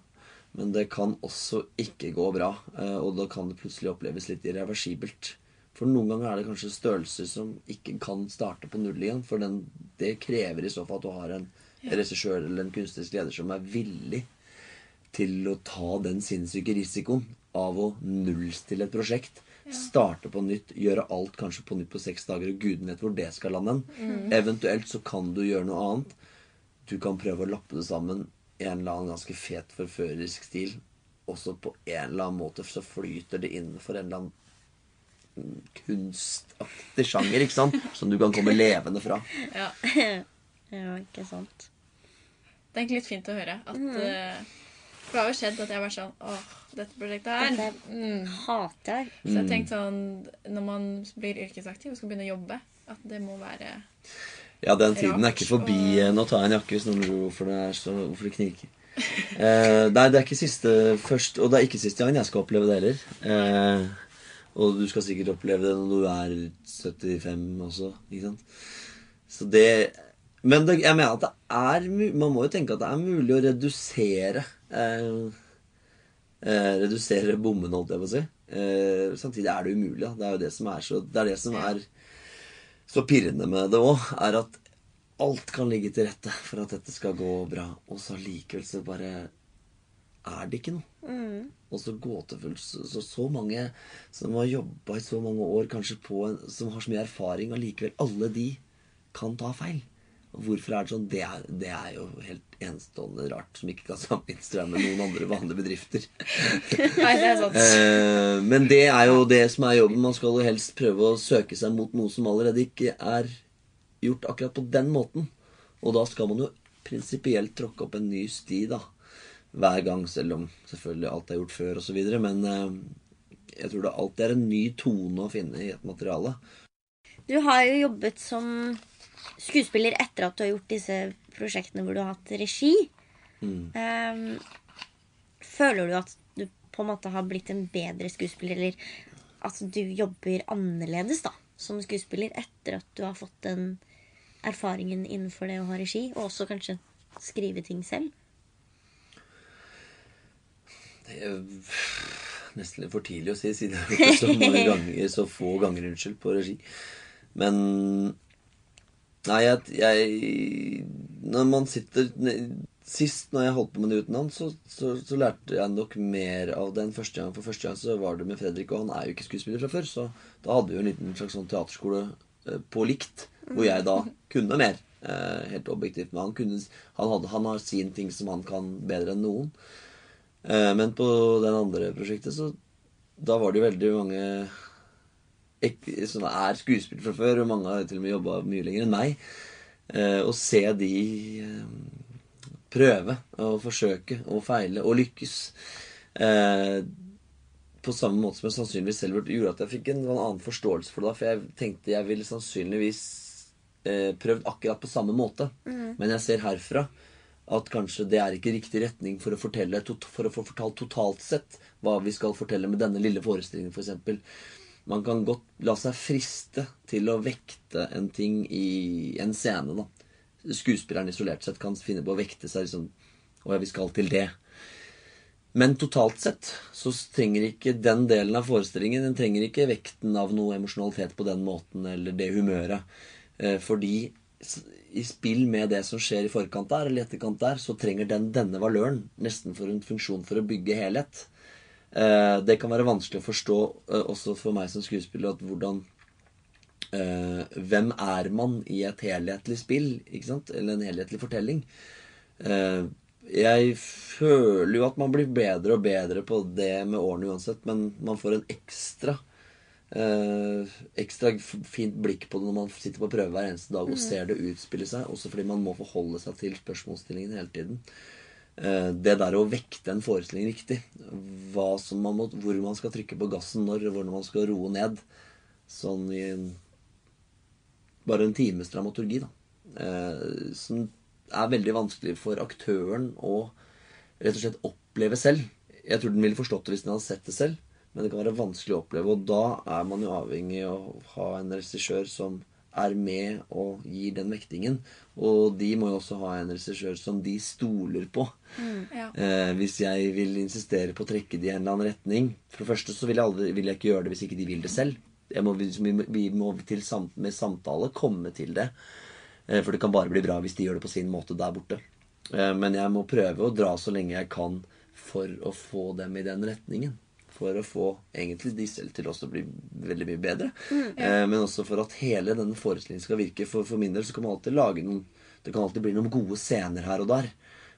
Men det kan også ikke gå bra. uh, og da kan det plutselig oppleves litt irreversibelt. For noen ganger er det kanskje størrelser som ikke kan starte på null igjen. For den, det krever i så fall at du har en regissør eller en kunstnerisk leder som er villig til å ta den sinnssyke risikoen av å nullstille et prosjekt. Starte på nytt, gjøre alt kanskje på nytt på seks dager, og guden vet hvor det skal lande. Eventuelt så kan du gjøre noe annet. Du kan prøve å lappe det sammen i en eller annen ganske fet, forførerisk stil. Og så på en eller annen måte så flyter det innenfor en eller annen mm, kunstaktig sjanger, ikke sant? Som du kan komme levende fra. Ja. Ja, ikke sant. Det er egentlig litt fint å høre. At, eh, for det har jo skjedd at jeg har vært sånn Åh, dette prosjektet her. Dette Mm. hater jeg. Så jeg tenkte sånn Når man blir yrkesaktiv og skal begynne å jobbe, at det må være Ja, den tiden er ikke forbi. Rart, Nå tar jeg en jakke hvis noen lurer hvorfor det er så, hvorfor det knirker. Eh, nei, det er ikke siste først, og det er ikke siste gangen jeg skal oppleve det heller. Eh, og du skal sikkert oppleve det når du er 75 også, ikke sant. Så det Men det, jeg mener at det er Man må jo tenke at det er mulig å redusere Redusere bommene, holdt jeg på å si. Eh, samtidig er det umulig. Da. Det er jo det som er så Det er det som er så pirrende med det òg, er at alt kan ligge til rette for at dette skal gå bra, og så likevel så bare er det ikke noe. Og så gåtefullt så, så, så mange som har jobba i så mange år, kanskje på en, som har så mye erfaring, og likevel alle de kan ta feil. Hvorfor er det sånn? Det er, det er jo helt enestående rart, som ikke kan sammenlignes med noen andre vanlige bedrifter. Nei, det er sant. Eh, men det er jo det som er jobben. Man skal jo helst prøve å søke seg mot noe som allerede ikke er gjort akkurat på den måten. Og da skal man jo prinsipielt tråkke opp en ny sti, da. Hver gang, selv om selvfølgelig alt er gjort før osv. Men eh, jeg tror det alltid er en ny tone å finne i et materiale. Du har jo jobbet som skuespiller etter at du har gjort disse prosjektene hvor du har hatt regi. Ehm, føler du at du på en måte har blitt en bedre skuespiller, eller at du jobber annerledes da, som skuespiller etter at du har fått den erfaringen innenfor det å ha regi, og også kanskje skrive ting selv? Det er nesten for tidlig å si, siden jeg har gjort det så mange ganger, så få ganger unnskyld, på regi. Men Nei, jeg, jeg Når man sitter Sist når jeg holdt på med det utenlands, så, så, så lærte jeg nok mer av den første gang. For første gang så var det med Fredrik, og han er jo ikke skuespiller fra før. Så da hadde vi jo en liten slags sånn teaterskole eh, på likt, hvor jeg da kunne mer. Eh, helt objektivt. Men han, kunne, han, hadde, han har sin ting som han kan bedre enn noen. Eh, men på den andre prosjektet, så da var det jo veldig mange som er skuespillere fra før, og mange har til og med jobba mye lenger enn meg. Eh, å se de eh, prøve og forsøke og feile og lykkes eh, på samme måte som jeg sannsynligvis selv gjorde at jeg fikk en sånn annen forståelse for det. For jeg tenkte jeg ville sannsynligvis eh, prøvd akkurat på samme måte. Men jeg ser herfra at kanskje det er ikke riktig retning for å fortelle for å få fortalt totalt sett hva vi skal fortelle med denne lille forestillingen, f.eks. Man kan godt la seg friste til å vekte en ting i en scene, da. Skuespilleren isolert sett kan finne på å vekte seg liksom Å ja, vi skal til det. Men totalt sett så trenger ikke den delen av forestillingen Den trenger ikke vekten av noe emosjonalitet på den måten, eller det humøret. Eh, fordi i spill med det som skjer i forkant der, eller etterkant der, så trenger den denne valøren nesten for en funksjon for å bygge helhet. Eh, det kan være vanskelig å forstå eh, også for meg som skuespiller at hvordan eh, Hvem er man i et helhetlig spill, ikke sant? Eller en helhetlig fortelling? Eh, jeg føler jo at man blir bedre og bedre på det med årene uansett, men man får en ekstra ekstra fint blikk på det når man sitter på prøve hver eneste dag og ser det utspille seg. Også fordi man må forholde seg til spørsmålsstillingen hele tiden. Eh, det der å vekte en forestilling riktig, man må, hvor man skal trykke på gassen når, hvordan man skal roe ned, sånn i en, bare en times dramaturgi, da. Eh, som er veldig vanskelig for aktøren å rett og slett oppleve selv. Jeg tror den ville forstått det hvis den hadde sett det selv, men det kan være vanskelig å oppleve. Og da er man jo avhengig av å ha en regissør som er med og gir den vektingen. Og de må jo også ha en regissør som de stoler på. Ja. Eh, hvis jeg vil insistere på å trekke de i en eller annen retning For det første så vil jeg, aldri, vil jeg ikke gjøre det hvis ikke de vil det selv. Jeg må, vi, må- vi må til samt, med samtale komme til det. Eh, for det kan bare bli bra hvis de gjør det på sin måte der borte. Eh, men jeg må prøve å dra så lenge jeg kan for å få dem i den retningen. For å få egentlig de selv til også å bli veldig mye bedre. eh, men også for at hele denne forestillingen skal virke. For, for min del så kan man alltid lage noen Det kan alltid bli noen gode scener her og der.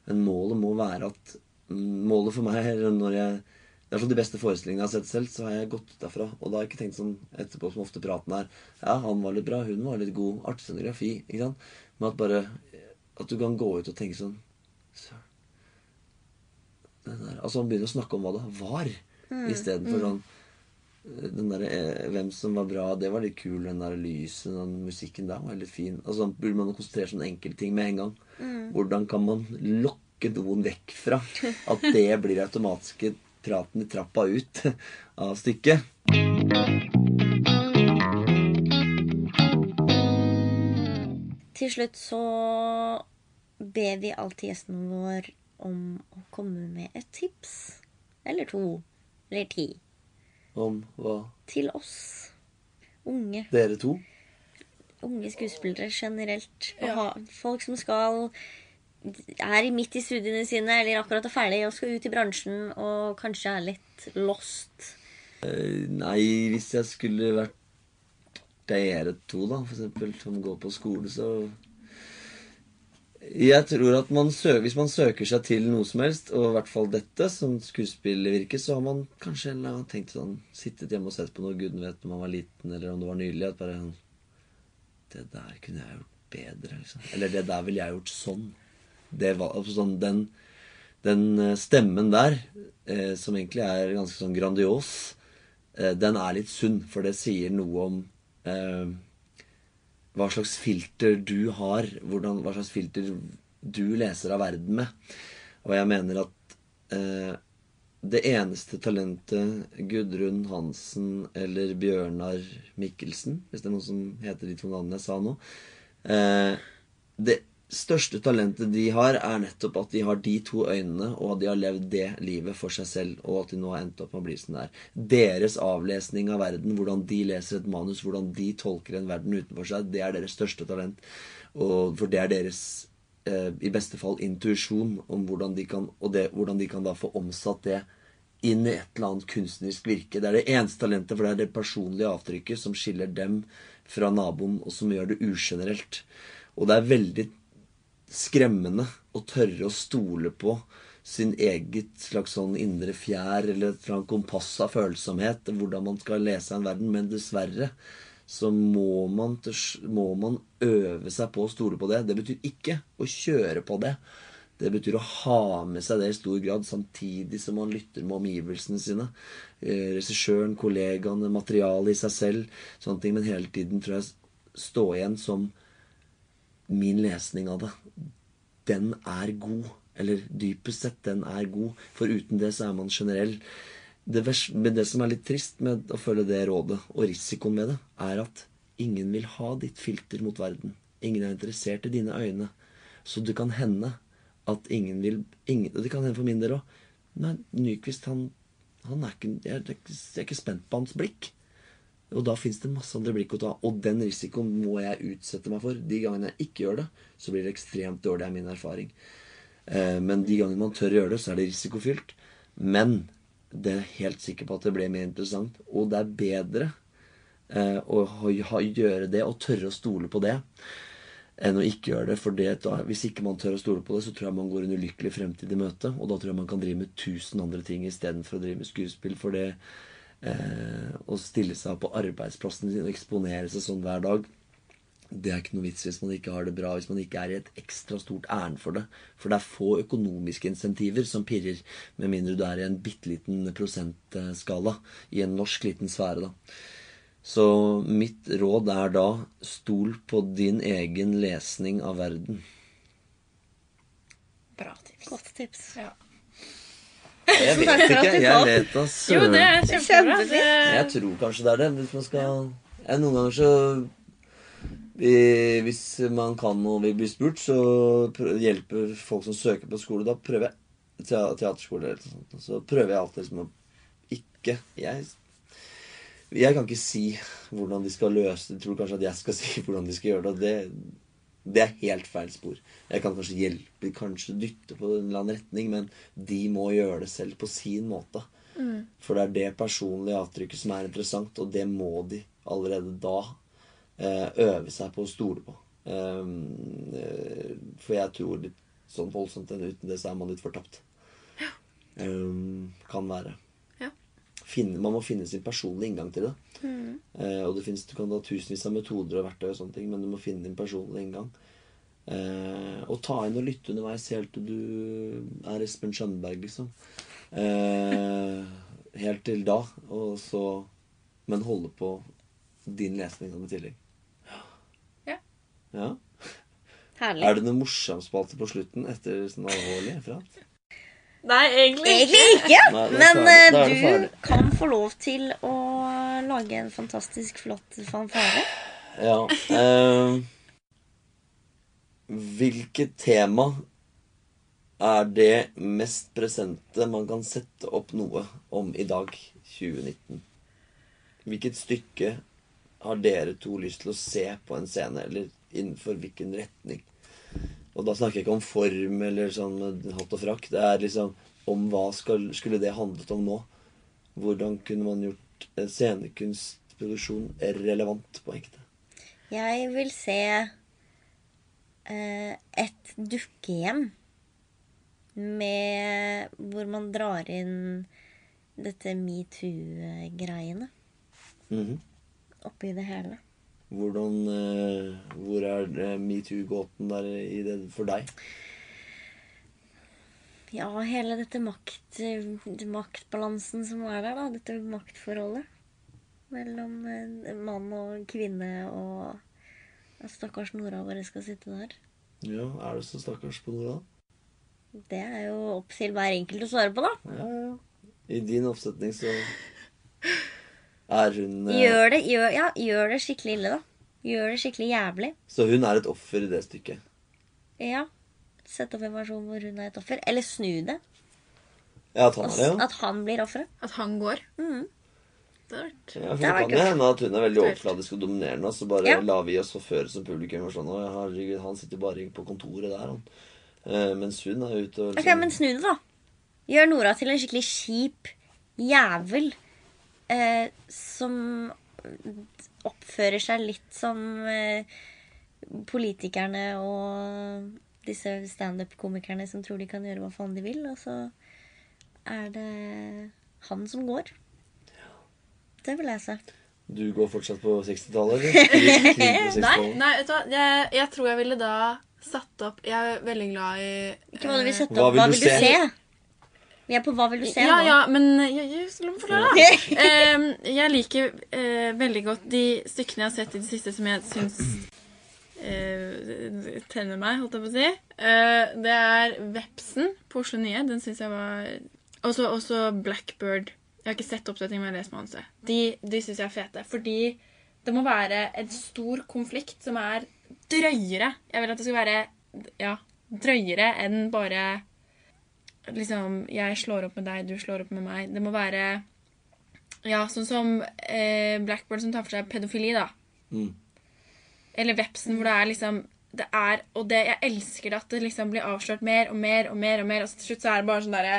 Men målet må være at mm, Målet for meg når jeg det er sånn De beste forestillingene jeg har sett selv, så har jeg gått ut derfra. Og da har jeg ikke tenkt sånn etterpå som ofte praten er Ja, han var litt bra, hun var litt god. Artig scenografi. Ikke sant? Men at bare At du kan gå ut og tenke sånn Søren. Altså han begynner å snakke om hva det var, istedenfor sånn den der, eh, Hvem som var bra, det var litt kul. Den der lyset, den musikken der var litt fin. Altså, burde man konsentrere om enkelte med en gang. Hvordan kan man lokke noen vekk fra at det blir automatiske praten i trappa ut av stykket? Til slutt så ber vi alltid gjesten vår om å komme med et tips. Eller to. Eller ti. Om hva Til oss. Unge. dere to Unge skuespillere generelt. Ja. ha folk som skal er midt i studiene sine eller akkurat er ferdig og skal ut i bransjen og kanskje er litt lost. Nei, hvis jeg skulle vært dere to, da, for eksempel, som går på skole, så Jeg tror at man søker, hvis man søker seg til noe som helst, og i hvert fall dette, som skuespillervirke, så har man kanskje eller tenkt sånn Sittet hjemme og sett på noe guden vet når man var liten, eller om det var nylig, at bare sånn Det der kunne jeg gjort bedre, liksom. Eller det der ville jeg gjort sånn. Det var altså sånn Den, den eh, stemmen der, eh, som egentlig er ganske sånn grandios, eh, den er litt sunn, for det sier noe om eh, hva slags filter du har, hvordan, hva slags filter du leser av verden med. Og jeg mener at eh, det eneste talentet Gudrun Hansen eller Bjørnar Mikkelsen, hvis det er noen som heter de to navnene jeg sa nå eh, Det største talentet de har, er nettopp at de har de to øynene, og at de har levd det livet for seg selv, og at de nå har endt opp med å bli sånn der. Deres avlesning av verden, hvordan de leser et manus, hvordan de tolker en verden utenfor seg, det er deres største talent. Og for det er deres eh, i beste fall intuisjon om hvordan de kan Og det, hvordan de kan da få omsatt det inn i et eller annet kunstnerisk virke. Det er det eneste talentet, for det er det personlige avtrykket som skiller dem fra naboen, og som gjør det ugenerelt. Og det er veldig skremmende å tørre å stole på sin eget slags sånn indre fjær eller et kompass av følsomhet, hvordan man skal lese en verden. Men dessverre så må man, må man øve seg på å stole på det. Det betyr ikke å kjøre på det. Det betyr å ha med seg det i stor grad, samtidig som man lytter med omgivelsene sine. Eh, Regissøren, kollegaene, materialet i seg selv. Sånne ting. Men hele tiden tror jeg stå igjen som min lesning av det, den er god. Eller dypest sett, den er god. For uten det så er man generell. Det, men det som er litt trist med å følge det rådet, og risikoen med det, er at ingen vil ha ditt filter mot verden. Ingen er interessert i dine øyne. Så det kan hende at ingen vil ingen, Det kan hende for min del òg. Nei, Nyquist, han, han er ikke jeg er ikke spent på hans blikk. Og da fins det masse andre blikk å ta. Og den risikoen må jeg utsette meg for. De gangene jeg ikke gjør det, så blir det ekstremt dårlig, er min erfaring. Eh, men de gangene man tør å gjøre det, så er det risikofylt. Men det er helt sikker på at det blir mer interessant. Og det er bedre eh, å gjøre det og tørre å stole på det enn å ikke gjøre det. For det, hvis ikke man tør å stole på det, så tror jeg man går en ulykkelig fremtid i møte. Og da tror jeg man kan drive med tusen andre ting istedenfor å drive med skuespill. For det å stille seg på arbeidsplassen sin og eksponere seg sånn hver dag det er ikke noe vits hvis man ikke har det bra, hvis man ikke er i et ekstra stort ærend for det. For det er få økonomiske insentiver som pirrer, med mindre du er i en bitte liten prosentskala. I en norsk liten sfære, da. Så mitt råd er da stol på din egen lesning av verden. Bra tips. Godt tips. Ja. Jeg vet ikke. Jeg vet altså Jo, det er kjempebra. Det- Jeg tror kanskje det er det. Hvis man skal ja, Noen ganger så Hvis man kan og vil bli spurt, så hjelper folk som søker på skole. Da prøver jeg teaterskole eller noe sånt. Så prøver jeg alltid liksom å ikke jeg, jeg kan ikke si hvordan de skal løse det. Tror kanskje at jeg skal si hvordan de skal gjøre det. og Det, det er helt feil spor. Jeg kan kanskje hjelpe, kanskje dytte på en eller annen retning, men de må gjøre det selv på sin måte. For det er det personlige avtrykket som er interessant, og det må de allerede da eh, øve seg på å stole på. Um, eh, for jeg tror litt sånn voldsomt enn uten det, så er man litt fortapt. Um, kan være. Finne, man må finne sin personlige inngang til det. Eh, og det finnes, du kan ha tusenvis av metoder og verktøy, og sånne ting, men du må finne din personlige inngang. Eh, og ta inn og lytte underveis helt til du er Espen Skjønberg, liksom. Eh, helt til da. Og så Men holde på din lesning det i tillegg. Ja. ja. Herlig. Er det noe morsomt spalte på slutten etter sånn alvorlig? Fra? Nei, egentlig Egentlig ikke, Nei, men det du kan få lov til å lage en fantastisk flott fanfare. Ja. Uh, hvilket tema er det mest presente man kan sette opp noe om i dag, 2019? Hvilket stykke har dere to lyst til å se på en scene, eller innenfor hvilken retning? Og da snakker jeg ikke om form eller sånn hatt og frakk. Det er liksom om hva skal, skulle det handlet om nå? Hvordan kunne man gjort en scenekunstproduksjon relevant på ekte? Jeg vil se eh, et dukkehjem med Hvor man drar inn dette metoo-greiene Mhm. oppi det hele. Hvordan, eh, hvor er eh, metoo-gåten der i det for deg? Ja, hele dette makt, maktbalansen som er der, da. Dette maktforholdet mellom eh, mann og kvinne og at Stakkars Nora bare skal sitte der. Ja, Er det så stakkars på Nora? Det er jo opp til hver enkelt å svare på, da. Ja, ja. I din oppsetning så er hun eh, Gjør det, gjør, ja, gjør det skikkelig ille, da. Gjør det skikkelig jævlig. Så hun er et offer i det stykket? Ja. Sett opp en versjon hvor hun er et offer. Eller snu det. Ja, at han er det, ja. At han blir offeret. At han går. Mm. Det har vært ja for Det kan jo hende at hun er veldig overfladisk og dominerende, og så bare Ja. lar vi oss forføre som publikum. Og sånn, «Å, herregud, han sitter bare på kontoret der, han. Eh, mens hun er ute og Ok, men snu det, da. Gjør Nora til en skikkelig kjip jævel eh, som oppfører seg litt som eh, politikerne og disse standup-komikerne som tror de kan gjøre hva faen de vil, og så er det han som går. Det vil jeg se. Du går fortsatt på 60-tallet, eller? Krig- krig på Nei, nei vet du hva? Jeg, jeg tror jeg ville da satt opp Jeg er veldig glad i Ikke hva du vil sette Hva opp. vil Hva du vil du se? se? Vi er på Hva vil du se ja, nå? ja, men jeg, jeg, La meg forklare. Em, jeg liker uh, veldig godt de stykkene jeg har sett i det siste som jeg syns uh, tenner meg, holdt jeg på å si. Uh, det er Vepsen på Oslo Nye. Den syns jeg var Også, også Blackbird. Jeg har ikke sett oppsetningen, men jeg har lest manuset. De, de syns jeg er fete. Fordi det må være en stor konflikt som er drøyere. Jeg vil at det skal være ja, drøyere enn bare liksom Jeg slår opp med deg, du slår opp med meg. Det må være Ja, sånn som eh, Blackbird som tar for seg pedofili, da. Mm. Eller Vepsen, hvor det er liksom det er, Og det, jeg elsker det at det liksom blir avslørt mer og mer og mer. Og mer, og så til slutt så er det bare sånn derre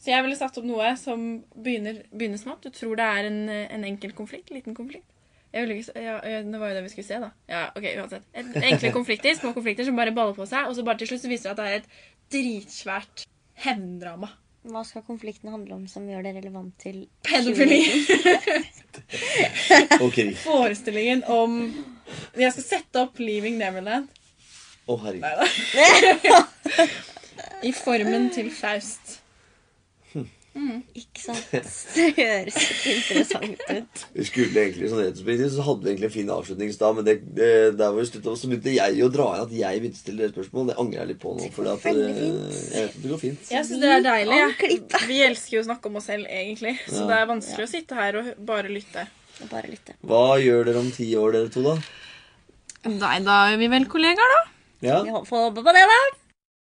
Så jeg ville satt opp noe som begynner, begynner smått. Du tror det er en, en enkel konflikt. Liten konflikt. Ikke, ja, det var jo det vi skulle se, da. Ja, ok, uansett. Enkle konflikter, små konflikter som bare baller på seg, og så bare til slutt så viser det at det er et dritsvært hevndrama. Hva skal konflikten handle om som gjør det relevant til Pedofili. okay. Forestillingen om Jeg skal sette opp Leaving Neverland. Å, herregud. Neida. I formen til Faust. Ikke sant? Det høres interessant ut. Vi skulle egentlig sånn retrospektivt, så hadde vi egentlig en fin avslutningsdag, men det, det, der var jo sluttet så begynte jeg å dra inn at jeg begynte å stille dere spørsmål. Det angrer jeg litt på nå. For at, eh, fint. jeg vet at det går fint. Jeg syns det er deilig. Ja. Vi elsker jo å snakke om oss selv, egentlig. Så Ja. det er vanskelig å sitte her og bare lytte. Bare lytte. Hva gjør dere om ti år, dere to, da? Nei, da er vi vel kollegaer, da. Ja? Vi håper på det, da.